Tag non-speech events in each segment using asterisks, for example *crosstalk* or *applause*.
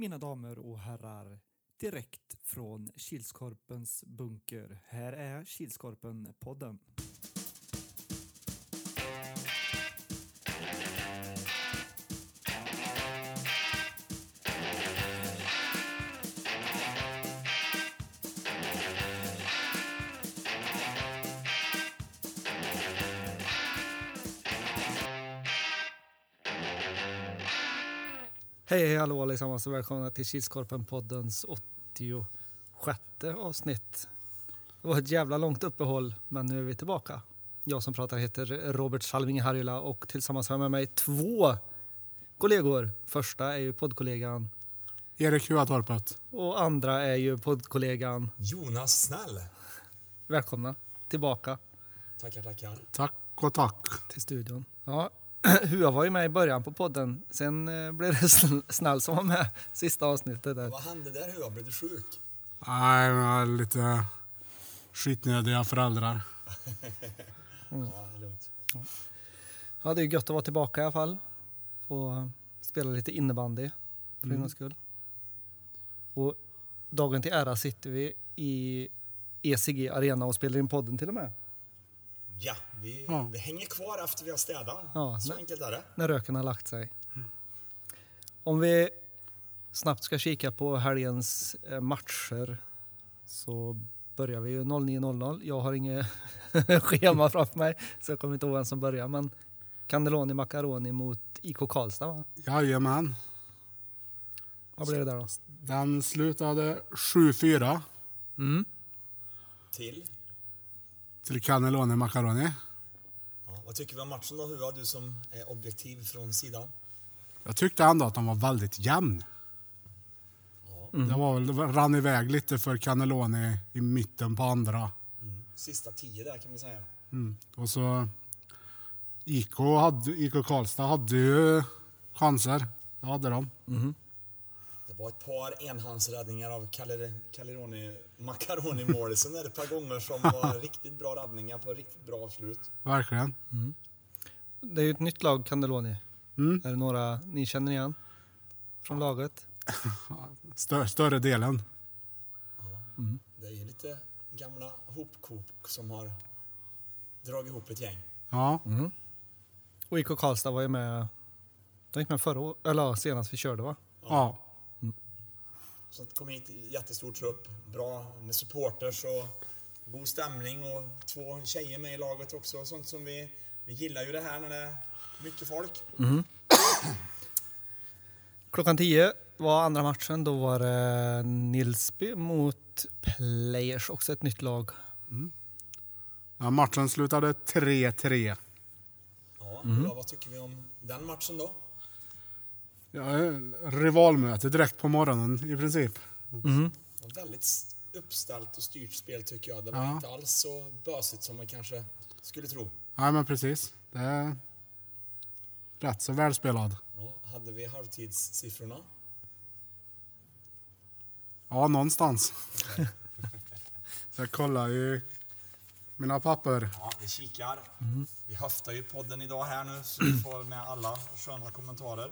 Mina damer och herrar, direkt från Kilskorpens bunker. Här är Kilskorpen-podden. Hallå allesammans och välkomna till Kilskorpen-poddens 86 avsnitt. Det var ett jävla långt uppehåll, men nu är vi tillbaka. Jag som pratar heter Robert Salving Harjula och tillsammans har jag med mig två kollegor. Första är ju poddkollegan Erik Huatorpet. och andra är ju poddkollegan. Jonas Snäll. Välkomna tillbaka Tackar, tackar. Tack och tack. till studion. Ja, *clears throat* Hua var ju med i början på podden. Sen eh, blev det Sn- Snäll som var med *laughs* sista avsnittet där. Vad hände där Hua? Blev du sjuk? Nej, jag har lite skitnödiga föräldrar. *laughs* Ja, lugnt. Ja, det är gött att vara tillbaka i alla fall. Få spela lite innebandy för en gångs skull. Och dagen till ära sitter vi i ECG Arena och spelar in podden till och med. Ja, vi, Ja. vi hänger kvar efter vi har städat. Ja, Så nej. enkelt är det. När röken har lagt sig. Om vi snabbt ska kika på helgens eh, matcher så börjar vi ju 09.00. Jag har inget *laughs* schema framför mig så jag kommer inte ihåg vem som börjar. Men Cannelloni Macaroni mot IK Karlstad va? Jajamän. Vad blir det där då? Den slutade 7-4 Mm. Till. Till Cannelloni Macaroni. Ja, vad tycker vi om matchen då Hua? Du som är objektiv från sidan. Jag tyckte ändå att den var väldigt jämn. Det, var väl, det rann iväg lite för Cannelloni i mitten på andra. Mm. Sista tio där kan vi säga. Mm. Och så IK, hade, IK Karlstad hade ju chanser. Det hade de. Det var ett par enhandsräddningar av Caleroni, Macaroni där ett par gånger som var *laughs* riktigt bra räddningar på riktigt bra avslut. Verkligen. Det är ju ett nytt lag, Cannelloni. Mm. Är det några ni känner igen från laget? *laughs* Stö, större delen. Det är ju lite gamla hopkok som har dragit ihop ett gäng. Ja, Och IK Karlstad var ju med, de gick med förra eller senast vi körde va? ja. Så det kom hit i jättestor trupp, bra med supporters och god stämning och två tjejer med i laget också. Sånt som vi, vi gillar ju det här när det är mycket folk. *clears throat* Klockan 10 var andra matchen. Då var det Nilsby mot Players, också ett nytt lag. ja matchen slutade 3-3. Ja, Vad- Vad tycker vi om den matchen då? Ja, rivalmöte direkt på morgonen i princip. Var väldigt uppställt och styrt spel tycker jag. Det var Ja. inte alls så bösigt som man kanske skulle tro. Nej, men precis. Det är rätt så välspelad. Ja, hade vi halvtidssiffrorna? Ja, någonstans. *laughs* Så jag kollar i mina papper. Ja, vi kikar. Vi höftar ju podden idag här nu så vi får med alla sköna kommentarer.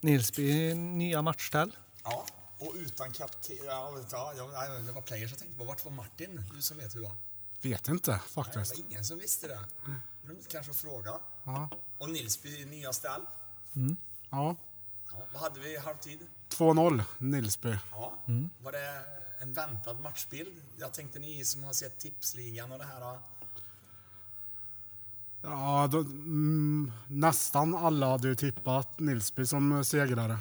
Nilsby nya matchställ. Ja, och utan kapten... Ja, ja, ja, nej, det var players jag tänkte på. Vart var Martin? Du som vet hur det var. Vet inte Nej, det faktiskt. var ingen som visste det. De kanske att fråga. Ja. Och Nilsby nya ställ. Ja. Ja, vad hade vi i halvtid? 2-0 Nilsby. Ja. Var det en väntad matchbild? Jag tänkte ni som har sett tipsligan och det här. Ja, då, mm, nästan alla hade ju tippat Nilsby som segrare.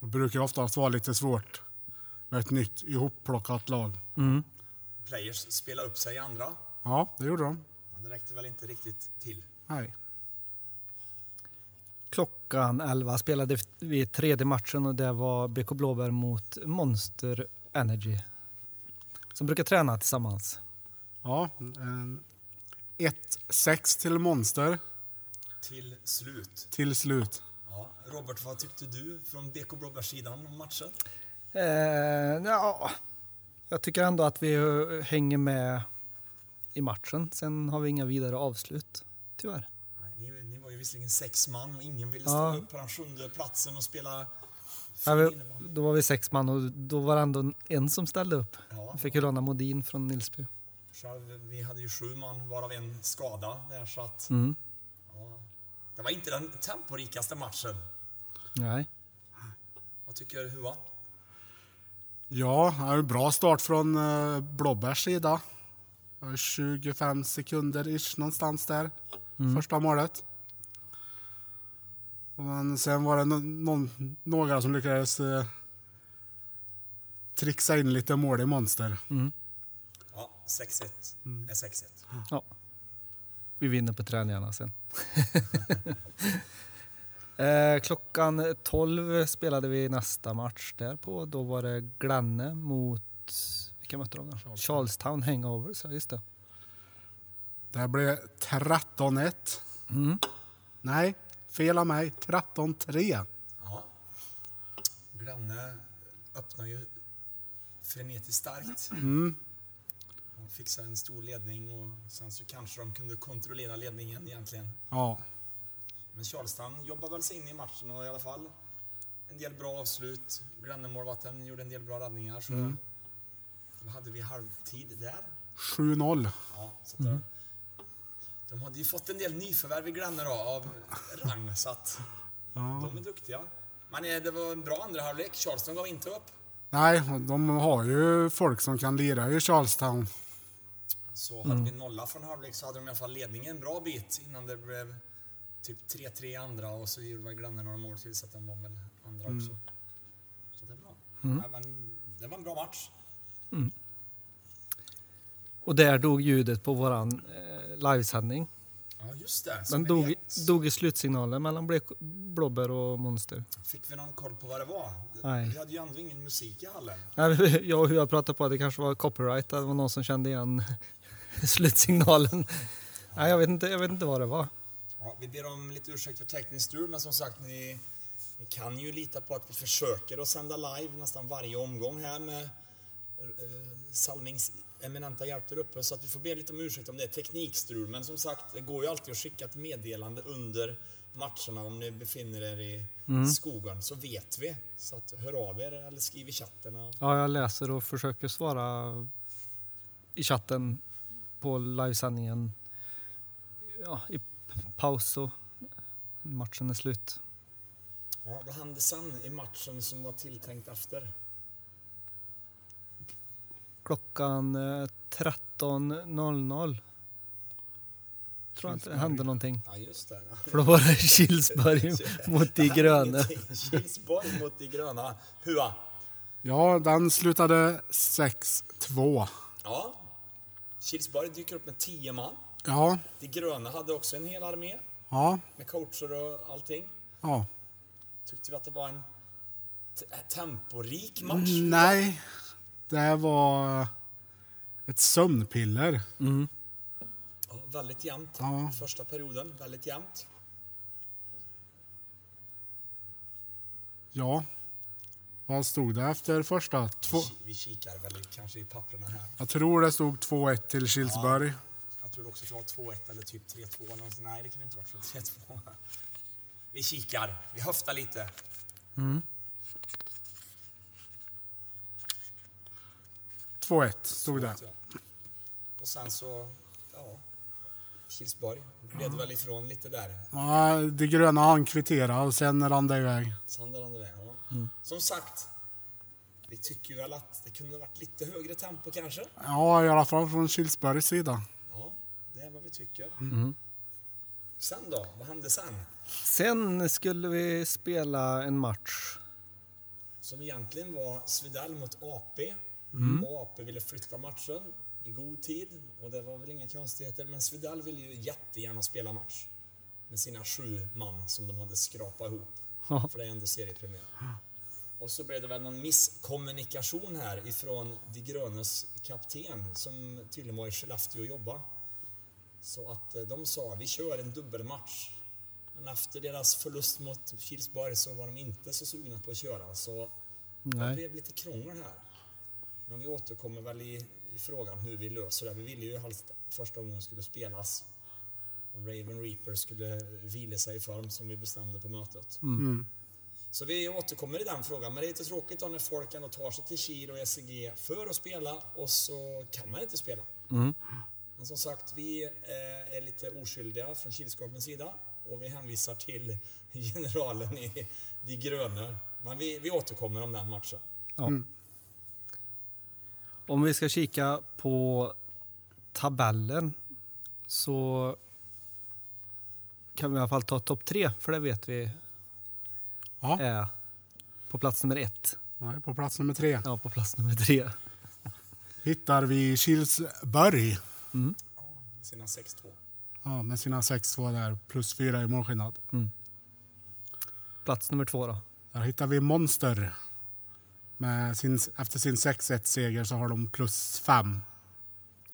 Det brukar oftast vara lite svårt med ett nytt ihopplockat lag. Players spela upp sig i andra. Ja, det gjorde de. Men det räckte väl inte riktigt till. Nej. Klockan 11 spelade vi tredje matchen och det var BK Blåbär mot Monster Energy. Som brukar träna tillsammans. Ja, en 1-6 till Monster Till slut. till slut. Ja. Robert, vad tyckte du från BK Blåbärssidan om matchen? Eh, ja, jag tycker ändå att vi hänger med i matchen. Sen har vi inga vidare avslut, tyvärr. Nej, ni, ni var ju visserligen sex man och ingen ville Ja. ställa upp på den sjunde platsen och spela Ja, vi, då var vi sex man och då var det ändå en som ställde upp. Ja. Fick ju låna Modin från Nilsby. Så vi hade ju sju man, varav en skada där, så att... Mm. Ja, det var inte den temporikaste matchen. Nej. Vad tycker Hua? Ja, en bra start från uh, Blåbärs sida. Det var 25 sekunder ish någonstans där. Första målet. Men sen var det någon, några som lyckades uh, trixa in lite mål i monster. Ja, 6-1 är 6-1. Ja. Vi vinner på träningarna sen. *laughs* eh, klockan 12 spelade vi nästa match därpå. Då var det Glenne mot, vilka mötte de då? Charlestown Hangovers, ja just det. Det blev 13-1. Mm. Nej, fel av mig. 13-3. Ja. Glenne öppnar ju frenetiskt starkt. De fixar en stor ledning och sen så kanske de kunde kontrollera ledningen egentligen. Ja, Men Charleston jobbar väl sig in i matchen och i alla fall en del bra avslut. Glennemålvatten gjorde en del bra räddningar. Så Vad hade vi halvtid där? 7-0. Ja, så att det- De hade ju fått en del nyförvärv i Glenne då, av rang, så att de är duktiga. Men det var en bra andra halvlek. Charleston gav inte upp. Nej, de har ju folk som kan lira i Charlestown. Så hade vi nolla från halvlek så hade de i alla fall ledningen en bra bit innan det blev typ 3-3 i andra och så gjorde väl Glenne några mål till så att de var väl andra också. Så det är bra. Ja, men det var en bra match. Och där dog ljudet på våran eh, livesändning. Ja, just det. Den dog, dog i slutsignalen mellan Blek- Blåbär och Monster. fick vi någon koll på vad det var. Nej. Vi hade ju ändå ingen musik i hallen. Nej, Jag och jag pratade på att det kanske var copyright, det var någon som kände igen *laughs* slutsignalen. Nej, jag vet inte, jag vet inte vad det var. Ja, vi ber om lite ursäkt för tekniskt strul, men som sagt, ni, ni kan ju lita på att vi försöker att sända live nästan varje omgång här med uh, Salmings eminenta hjälp där uppe, så att vi får be lite om ursäkt om det är teknikstrul. Men som sagt, det går ju alltid att skicka ett meddelande under matcherna om ni befinner er i skogen, så vet vi. Så att hör av er eller skriv i chatten. Och, Ja, jag läser och försöker svara i chatten på livesändningen ja, i paus och matchen är slut. ja, vad hände sen i matchen som var tilltänkt efter? Klockan eh, 13.00 tror jag inte det hände någonting. Ja, just det. *laughs* För då var det Kilsberg *laughs* mot de gröna. *laughs* Kilsborg mot de gröna. Hua. Ja, den slutade 6-2. Ja. Kilsborg dyker upp med 10 man. Ja, De gröna hade också en hel armé ja, med coacher och allting. ja. Tyckte vi att det var en temporik match? Nej, det var ett sömnpiller. Ja, väldigt jämnt. Ja. Första perioden, väldigt jämnt. Ja. Vad stod det efter första? Två, Vi, kikar väl kanske i papperna här. jag tror det stod 2-1 till Kilsberg. Jag tror också att det var 2-1 eller typ 3-2. eller något. Nej, det kan inte vara 3-2. Vi kikar. Vi höftar lite. Mm. 2-1 stod det. Och sen så, ja, Kilsborg gled väl ifrån lite där. Ja, de gröna han kvittera och sen rann det iväg. Sandra andra vägen, ja. Som sagt, vi tycker väl att det kunde varit lite högre tempo kanske. Ja, i alla fall från Kilsbergs sida. Ja, det är vad vi tycker. Sen då? Vad hände sen? Sen skulle vi spela en match. Som egentligen var Svedell mot AP. Och AP ville flytta matchen i god tid. Och det var väl inga konstigheter. Men Svedell ville ju jättegärna spela match. Med sina sju man som de hade skrapat ihop. För det är ändå seriepremiär. Och så blev det väl någon misskommunikation här ifrån De grönes kapten som tydligen var i Skellefteå och jobbade. Så att eh, de sa vi kör en dubbelmatch. Men efter deras förlust mot Kilsborg så var de inte så sugna på att köra. Så det Nej. blev lite krångel här. Men vi återkommer väl i, i frågan hur vi löser det. Vi ville ju helst första omgången skulle spelas Raven Reaper skulle vila sig i form som vi bestämde på mötet. Mm. Så vi återkommer i den frågan. Men det är lite tråkigt då när folk ändå tar sig till Kil och SCG för att spela och så kan man inte spela. Men som sagt, vi eh, är lite oskyldiga från Kilskorpens sida och vi hänvisar till *laughs* generalen i De gröna. Men vi, vi återkommer om den matchen. Ja. Om vi ska kika på tabellen så kan vi i alla fall ta topp tre, för det vet vi Ja, är på plats nummer ett. Nej, på plats nummer tre Ja, på plats nummer tre. hittar vi Kilsberg Sina 6-2. ja, med sina 6-2 där, plus 4 i målskillnad. Plats nummer två då. Där hittar vi Monster. Med sin, efter sin 6-1-seger så har de plus 5.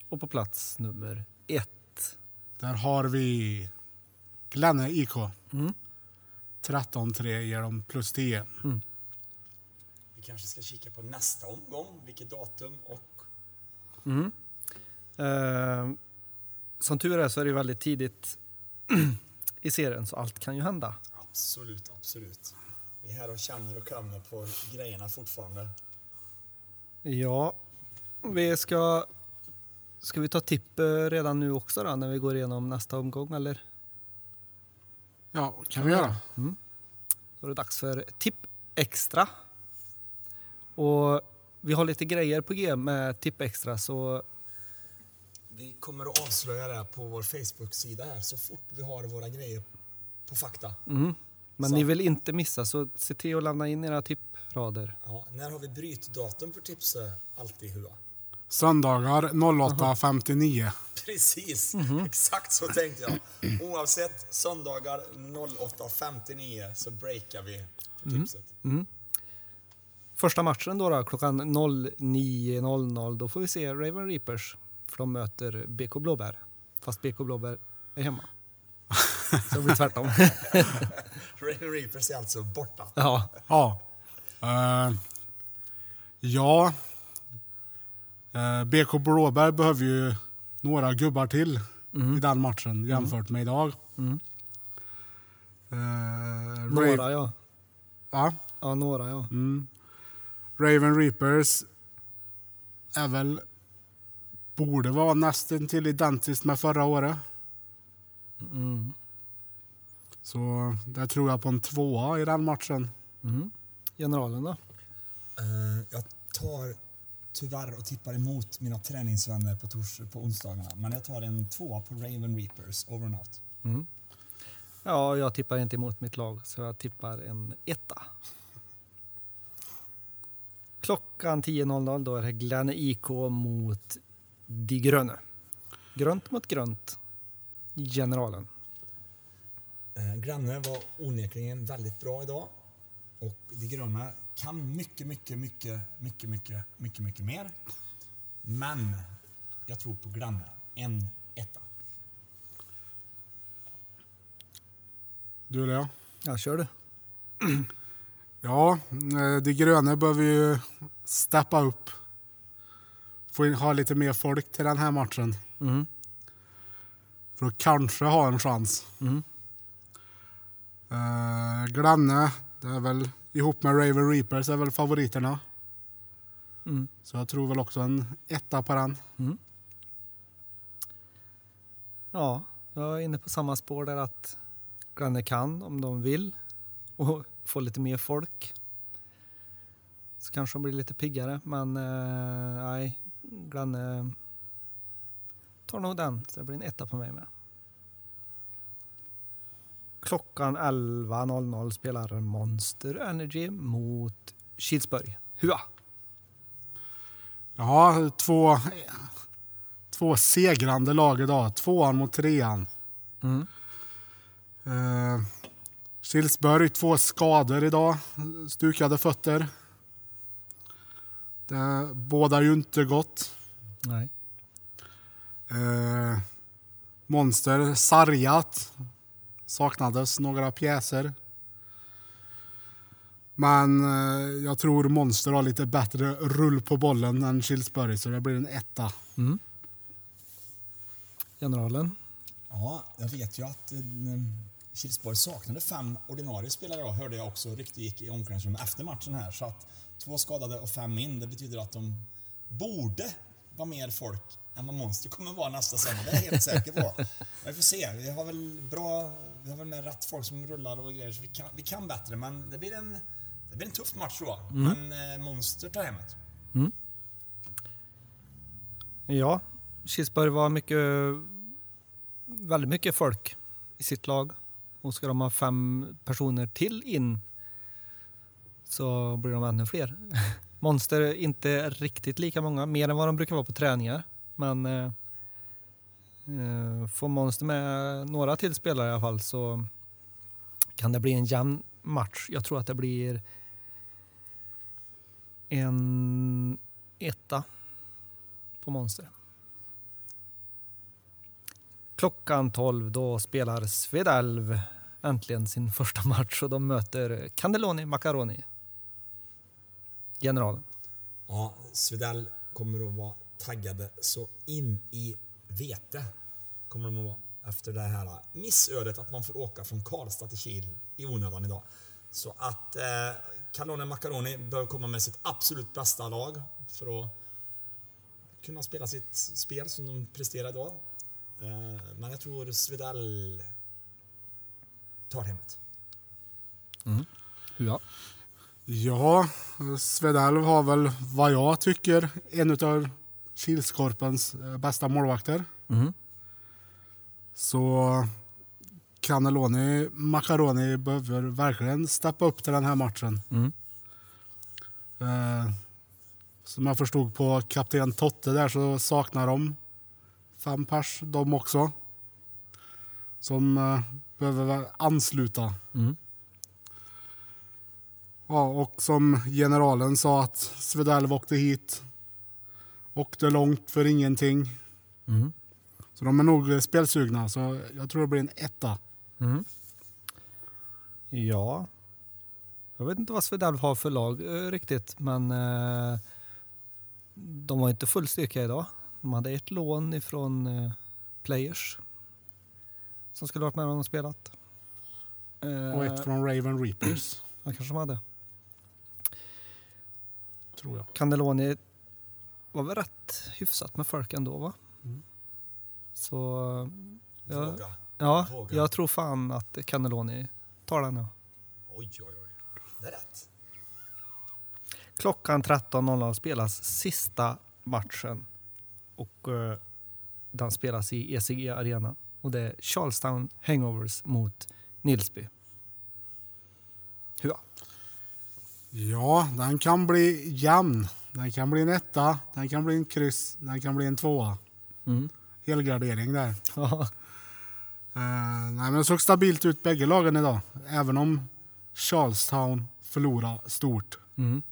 Och på plats nummer ett. Där har vi Glenne IK. 13-3 ger dem plus 10. Vi kanske ska kika på nästa omgång, vilket datum och Eh, som tur är så är det väldigt tidigt *clears throat* i serien så allt kan ju hända. absolut, absolut. Vi är här och känner och klämmer på grejerna fortfarande. Ja, vi ska... Ska vi ta tipp eh, redan nu också då, när vi går igenom nästa omgång eller? Ja, kan vi göra. Då är det dags för tipp extra. Och vi har lite grejer på G med tipp extra så Vi kommer att avslöja det här på vår Facebook-sida här så fort vi har våra grejer på fakta. Men Så. ni vill inte missa så se till att lämna in era tipprader. Ja, när har vi brytdatum för tipset alltid Hua? Söndagar 08.59. Precis, exakt så tänkte jag. Oavsett söndagar 08.59 så breakar vi på tipset. Första matchen då, då klockan 09.00 då får vi se Raven Reapers för de möter BK Blåbär. Fast BK Blåbär är hemma. Så det blir tvärtom. *laughs* Raven Reapers är alltså borta. ja. Ja. Eh, ja. Eh, BK Blåberg behöver ju några gubbar till i den matchen jämfört med idag. Eh, Raven, Några ja. ja. Ja, några ja. Raven Reapers är väl borde vara nästan till identiskt med förra året. Så där tror jag på en tvåa i den matchen. Generalen då? Eh, jag tar tyvärr och tippar emot mina träningsvänner på, tors på onsdagarna. Men jag tar en tvåa på Raven Reapers, over and out. Ja, jag tippar inte emot mitt lag så jag tippar en etta. Klockan 10.00 då är det Glenn IK mot De Gröna. Grönt mot grönt. Generalen. Eh, Granne var onekligen väldigt bra idag. Och de gröna kan mycket, mycket, mycket, mycket, mycket, mycket, mycket mer. Men jag tror på Granne. En etta. Du eller jag? Ja, kör du. *clears throat* Ja, eh, de gröna behöver ju steppa upp. Få in, ha lite mer folk till den här matchen. För att kanske ha en chans. Eh, Glanne, det är väl ihop med Raven Reapers är väl favoriterna. Så jag tror väl också en etta på den. Ja, jag är inne på samma spår där att Glenn kan om de vill och få lite mer folk. Så kanske de blir lite piggare, men eh, nej, Glenn eh, tar nog den. Så det blir en etta på mig med. Klockan 11.00 spelar Monster Energy mot Kilsberg. Hua! Ja, två, två segrande lag idag. Tvåan mot trean. Mm. Eh, Kilsberg, två skador idag. Stukade fötter. Det bådar ju inte gott. Nej. Eh, Monster, sargat. Saknades några pjäser. Men eh, jag tror Monster har lite bättre rull på bollen än Kilsberg så det blir en etta. Generalen. Ja, jag vet ju att eh, Kilsborg saknade fem ordinarie spelare idag, hörde jag också. Rykte gick i omklädningsrummet efter matchen här. Så att två skadade och fem in, det betyder att de borde vara mer folk vad Monster kommer vara nästa sommar. Det är jag helt säker på. Men *laughs* vi får se. Vi har väl bra... Vi har väl med rätt folk som rullar och grejer, så vi kan, vi kan bättre. Men det blir en, det blir en tuff match tror jag. Men eh, Monster tar hem det. Ja, Kilsberg var mycket, väldigt mycket folk i sitt lag. Och ska de ha fem personer till in så blir de ännu fler. *laughs* Monster inte riktigt lika många, mer än vad de brukar vara på träningar. Men eh, eh, får Monster med några till spelare i alla fall så kan det bli en jämn match. Jag tror att det blir en etta på Monster. Klockan 12 då spelar Svedalv äntligen sin första match och de möter Candeloni Macaroni. Generalen. Ja, Svedell kommer att vara taggade så in i vete. Kommer de att vara. Efter det här missödet att man får åka från Karlstad till Kil i onödan idag. Så att eh, Cannone Macaroni bör komma med sitt absolut bästa lag för att kunna spela sitt spel som de presterar idag. Eh, men jag tror Svedell tar hemmet. Ja. Ja, Svedalv har väl vad jag tycker en av Kilskorpens eh, bästa målvakter. Mhm. Så Cannelloni Macaroni behöver verkligen steppa upp till den här matchen. Mm. Eh, som jag förstod på kapten Totte där så saknar de fem pers de också. Som eh, behöver ansluta. Mm. Ja, och som generalen sa att Svedalv åkte hit. Åkte långt för ingenting. Mm. Så de är nog spelsugna, så jag tror det blir en etta. Mm. Ja. Jag vet inte vad Svedalv har för lag eh, riktigt, men eh, de har inte full styrka idag. De hade ett lån ifrån eh, Players som skulle varit med om och spelat. Eh, Och ett från Raven Reapers, *clears throat* Ja, kanske de hade. tror jag. Cannelloni var väl rätt hyfsat med folk ändå va? Mm. Så ja, Våga. ja, Våga. jag tror fan att Cannelloni tar den. Ja. Oj, oj, oj. Det är rätt. Klockan 13.00 spelas sista matchen och eh, den spelas i ECG Arena. Och det är Charlestown Hangovers mot Nilsby. Hur? Ja, den kan bli jämn. Den kan bli en etta, den kan bli en kryss, den kan bli en tvåa. Mm. Helgardering där. *laughs* Eh, nej, men det såg stabilt ut bägge lagen idag. Även om Charlestown förlorade stort. Mm.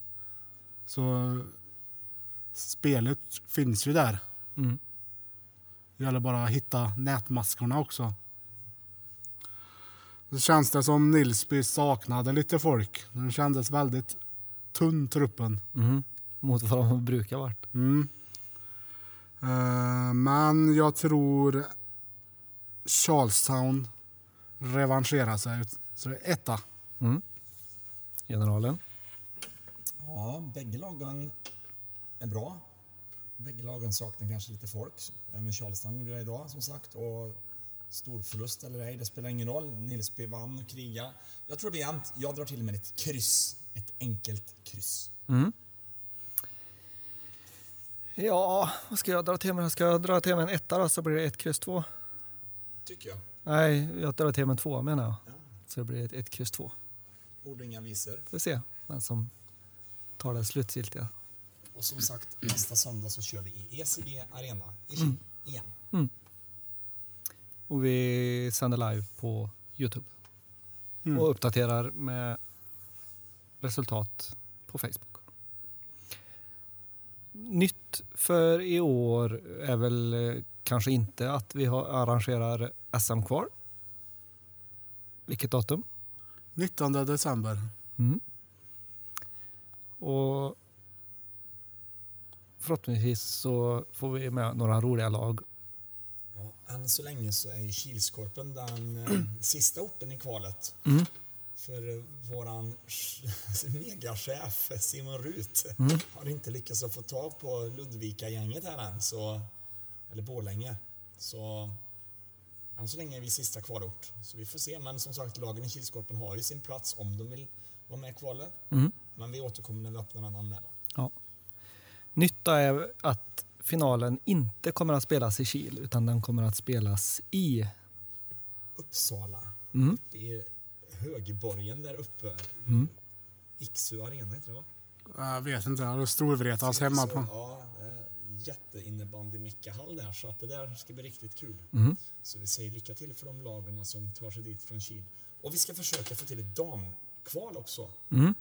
Så spelet finns ju där. Mm. Det gäller bara att hitta nätmaskorna också. Det känns det som Nilsby saknade lite folk. Den kändes väldigt tunn truppen. Mm. Mot vad de brukar varit. Mm. Eh, men jag tror Charlestown revanscherar sig. Så det är etta. Mm. Generalen. Ja, bägge lagen är bra. Bägge lagen saknar kanske lite folk. Även Charleston gjorde det idag som sagt. Och stor förlust eller ej, det spelar ingen roll. Nilsby vann och kriga. Jag tror det blir jämnt. Jag drar till med ett kryss. Ett enkelt kryss. Mm. Ja, vad ska jag dra till med? Ska jag dra till med en etta då så blir det ett kryss två. Tycker jag. Nej, jag drar till med en två menar jag. Ja. Så det blir ett, ett kryss två. Ord och inga visor. Får vi se vem som tar det slutgiltiga. Och som sagt, nästa söndag så kör vi i ECG Arena i Kil igen. Och vi sänder live på Youtube. Mm. Och uppdaterar med resultat på Facebook. Nytt för i år är väl eh, kanske inte att vi arrangerar SM kvar. Vilket datum? 19 december. Mm. Och förhoppningsvis så får vi med några roliga lag. Än så länge så är ju Kilskorpen den eh, sista orten i kvalet. För eh, våran *laughs* megachef Simon Rut har inte lyckats att få tag på Ludvika-gänget här än, så, eller Borlänge. Så än så länge är vi sista kvalort. Så vi får se. Men som sagt, lagen i Kilskorpen har ju sin plats om de vill vara med i kvalet. Men vi återkommer när vi öppnar en anmälan. Ja. Nytta är att finalen inte kommer att spelas i Kil utan den kommer att spelas i... Uppsala. Mm. Det är Högborgen där uppe. Iksu arena heter det va? Jag vet inte, det är Storvretas hemma på. Ja, jätteinnebandy Mickahall där så att det där ska bli riktigt kul. Mm. Så vi säger lycka till för de lagen som tar sig dit från Kil. Och vi ska försöka få till ett damkval också. Mm.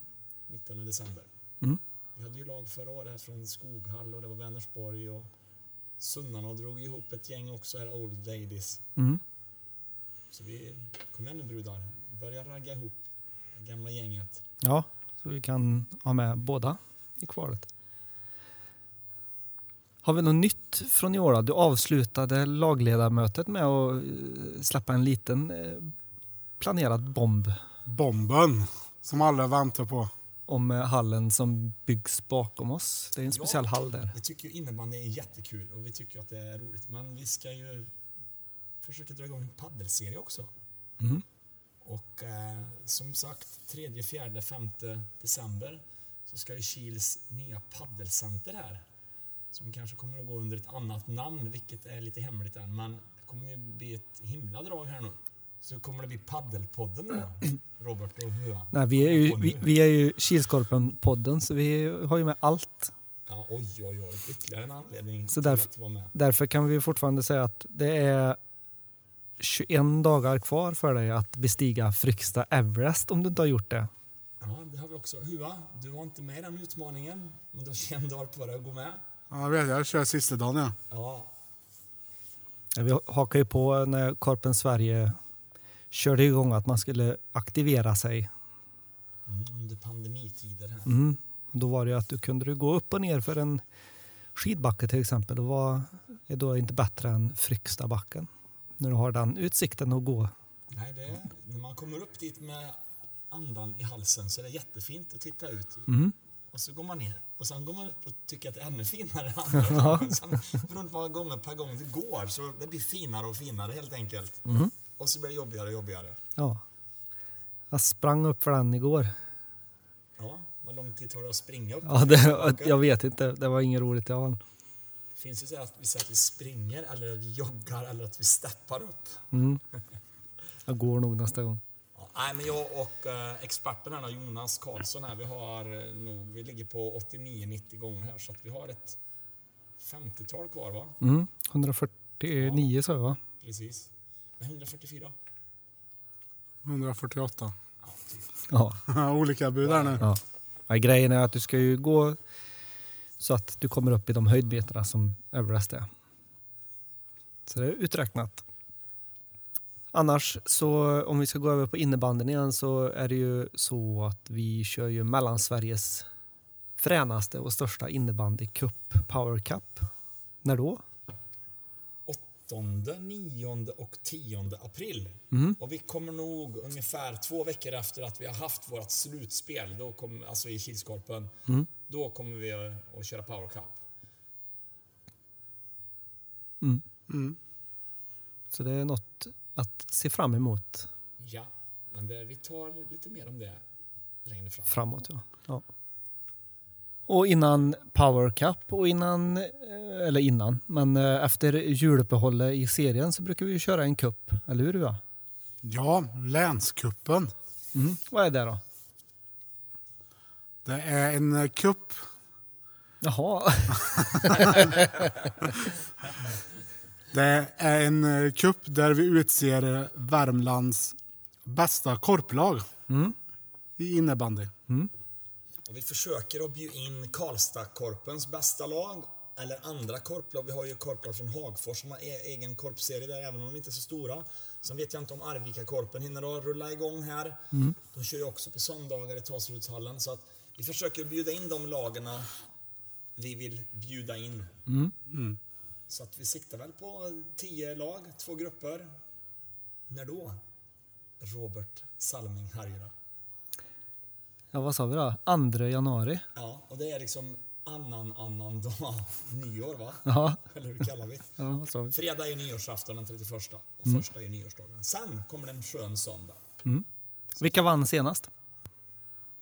19 december. Mm. Vi hade ju lag förra året här från Skoghall och det var Vänersborg och Sunnarna drog ihop ett gäng också här, Old Ladies. Mm. Så vi, kom igen nu brudar, börja ragga ihop det gamla gänget. Ja, så vi kan ha med båda i kvalet. Har vi något nytt från i år? då? Du avslutade lagledarmötet med att eh, släppa en liten eh, planerad bomb Bomben som alla väntar på. Om eh, hallen som byggs bakom oss. Det är en speciell Ja. hall där. Vi tycker ju innebandy är jättekul och vi tycker att det är roligt. Men vi ska ju försöka dra igång en paddelserie också. Mm. Och eh, som sagt, 3, 4, 5 december så ska ju Kils nya paddelcenter här. Som kanske kommer att gå under ett annat namn, vilket är lite hemligt än. Men det kommer ju bli ett himla drag här nu. Så kommer det bli Paddelpodden då, *clears throat* Robert och Hua. Nej, vi är ju, vi, vi är ju Kilskorpen-podden så vi har ju med allt. Ja, oj, oj, oj. Ytterligare en anledning Så till därför- att vara med. Därför kan vi fortfarande säga att det är 21 dagar kvar för dig att bestiga Fryksta Everest om du inte har gjort det. Ja, det har vi också. Hua, du var inte med i den utmaningen, men du har 21 dagar på dig att gå med. Ja, jag vet, jag kör sista dagen ja. Ja, Ja, Vi hakar ju på när Korpen Sverige körde igång att man skulle aktivera sig. mm, under pandemitider här. Mm. Då var det ju att du kunde du gå upp och ner för en skidbacke till exempel. Och vad är då inte bättre än Frykstabacken? När du har den utsikten att gå. Nej, det är, när man kommer upp dit med andan i halsen så är det jättefint att titta ut. Mm. Och så går man ner. Och sen går man upp och tycker att det är ännu finare *laughs* andra. Sen, beroende på vad gånger per gång det går, så det blir finare och finare helt enkelt. Mm. Och så blir det jobbigare och jobbigare. Ja. Jag sprang upp för den igår. Ja, vad lång tid tar det att springa upp? Ja, det, jag vet inte, det var inget roligt i fall. Finns det så att vi säger att vi springer, eller att vi joggar, eller att vi steppar upp? Mm. Jag går nog nästa gång. Ja, nej, men jag och eh, experten här, Jonas Karlsson, här, vi, har, eh, nog, vi ligger på 89-90 gånger här, så att vi har ett 50-tal kvar, va? Mm. 149 sa jag va? Precis. Men 144? 148. Ja. Ja. Olika bud där nu. ja. ja. Grejen är att du ska ju gå så att du kommer upp i de höjdmeterna som Everest är. Så det är uträknat. Annars så om vi ska gå över på innebanden igen så är det ju så att vi kör ju Mellansveriges fränaste och största innebandycup, Power Cup. När då? 8, 9 och 10 april. Mm. Och vi kommer nog ungefär två veckor efter att vi har haft vårt slutspel, då kom, alltså i Kilskorpen, Mm. då kommer vi att, köra Power Cup. Mm. Så det är något att se fram emot Ja, men det, vi tar lite mer om det längre fram. framåt. Ja. Ja. Och innan Power Cup och innan, eh, eller innan, men eh, efter juluppehållet i serien så brukar vi köra en cup, eller hur? Ja? Ja, länskuppen. Mm. Vad är det då? Det är en eh, kupp. Jaha, *laughs* Det är en eh, kupp där vi utser eh, Värmlands bästa korplag Mm. i innebandy. Och vi försöker att bjuda in Karlstadkorpens bästa lag, eller andra korplag. Vi har ju korplag från Hagfors som har e- egen korpserie där, även om de inte är så stora. Sen vet jag inte om Arvika-korpen hinner att rulla igång här. De kör ju också på söndagar i Tasrudshallen. Så att vi försöker bjuda in de lagarna vi vill bjuda in. Så att vi siktar väl på 10 lag, två grupper. När då? Robert Salming Harjula. Ja, vad sa vi då? 2 januari. Ja, och det är liksom annan, annan dag. *laughs* Nyår va? Ja, Eller hur kallar vi? ja vad sa vi? Fredag är nyårsafton den 31 och första är nyårsdagen. Sen kommer det en skön söndag. Vilka vann senast?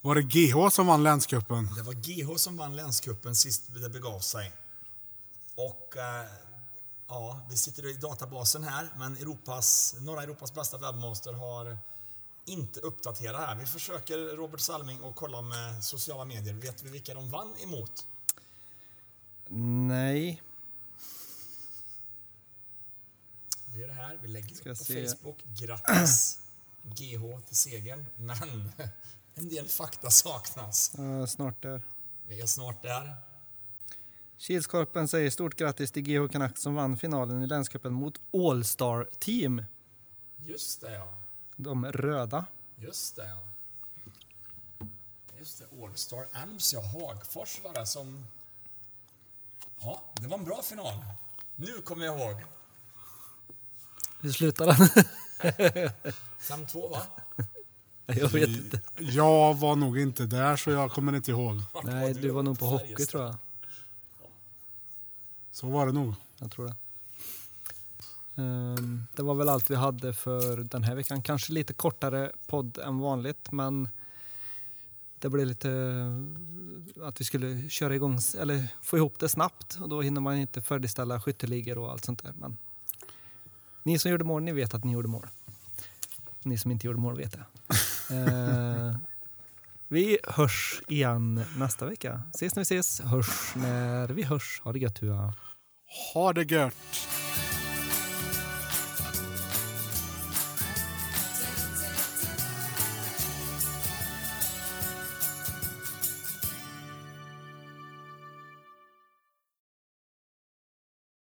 Var det GH som vann länscupen? Det var GH som vann länscupen sist det begav sig. Och eh, ja, vi sitter i databasen här, men Europas, norra Europas bästa webbmaster har inte uppdaterat här. Vi försöker, Robert Salming, att kolla med sociala medier. Vet vi vilka de vann emot? Nej. Det är det här. Vi lägger Ska upp på se. Facebook. Grattis *clears throat* GH till segern. Men *laughs* en del fakta saknas. Uh, snart där. Vi är snart där. Kilskorpen säger stort grattis till GH Canucks som vann finalen i länscupen mot All-Star Team. Just det, ja. De röda. Just det, ja. Just det, Allstar Elms, ja. Hagfors var det som... Ja, det var en bra final. Nu kommer jag ihåg. Hur slutade den? *laughs* 5-2, va? jag vet inte. Jag var nog inte där så jag kommer inte ihåg. Nej, du var nog på hockey tror jag. Så var det nog. Jag tror det. Ehm, det var väl allt vi hade för den här veckan. Kanske lite kortare podd än vanligt, men det blev lite eh, att vi skulle köra igång, eller få ihop det snabbt och då hinner man inte färdigställa skytteligor och allt sånt där. Men ni som gjorde mål, ni vet att ni gjorde mål. Ni som inte gjorde mål vet det. *laughs* Ehm, vi hörs igen nästa vecka. Ses när vi ses, hörs när vi hörs. Ha det gött. Hua. Ha det gött!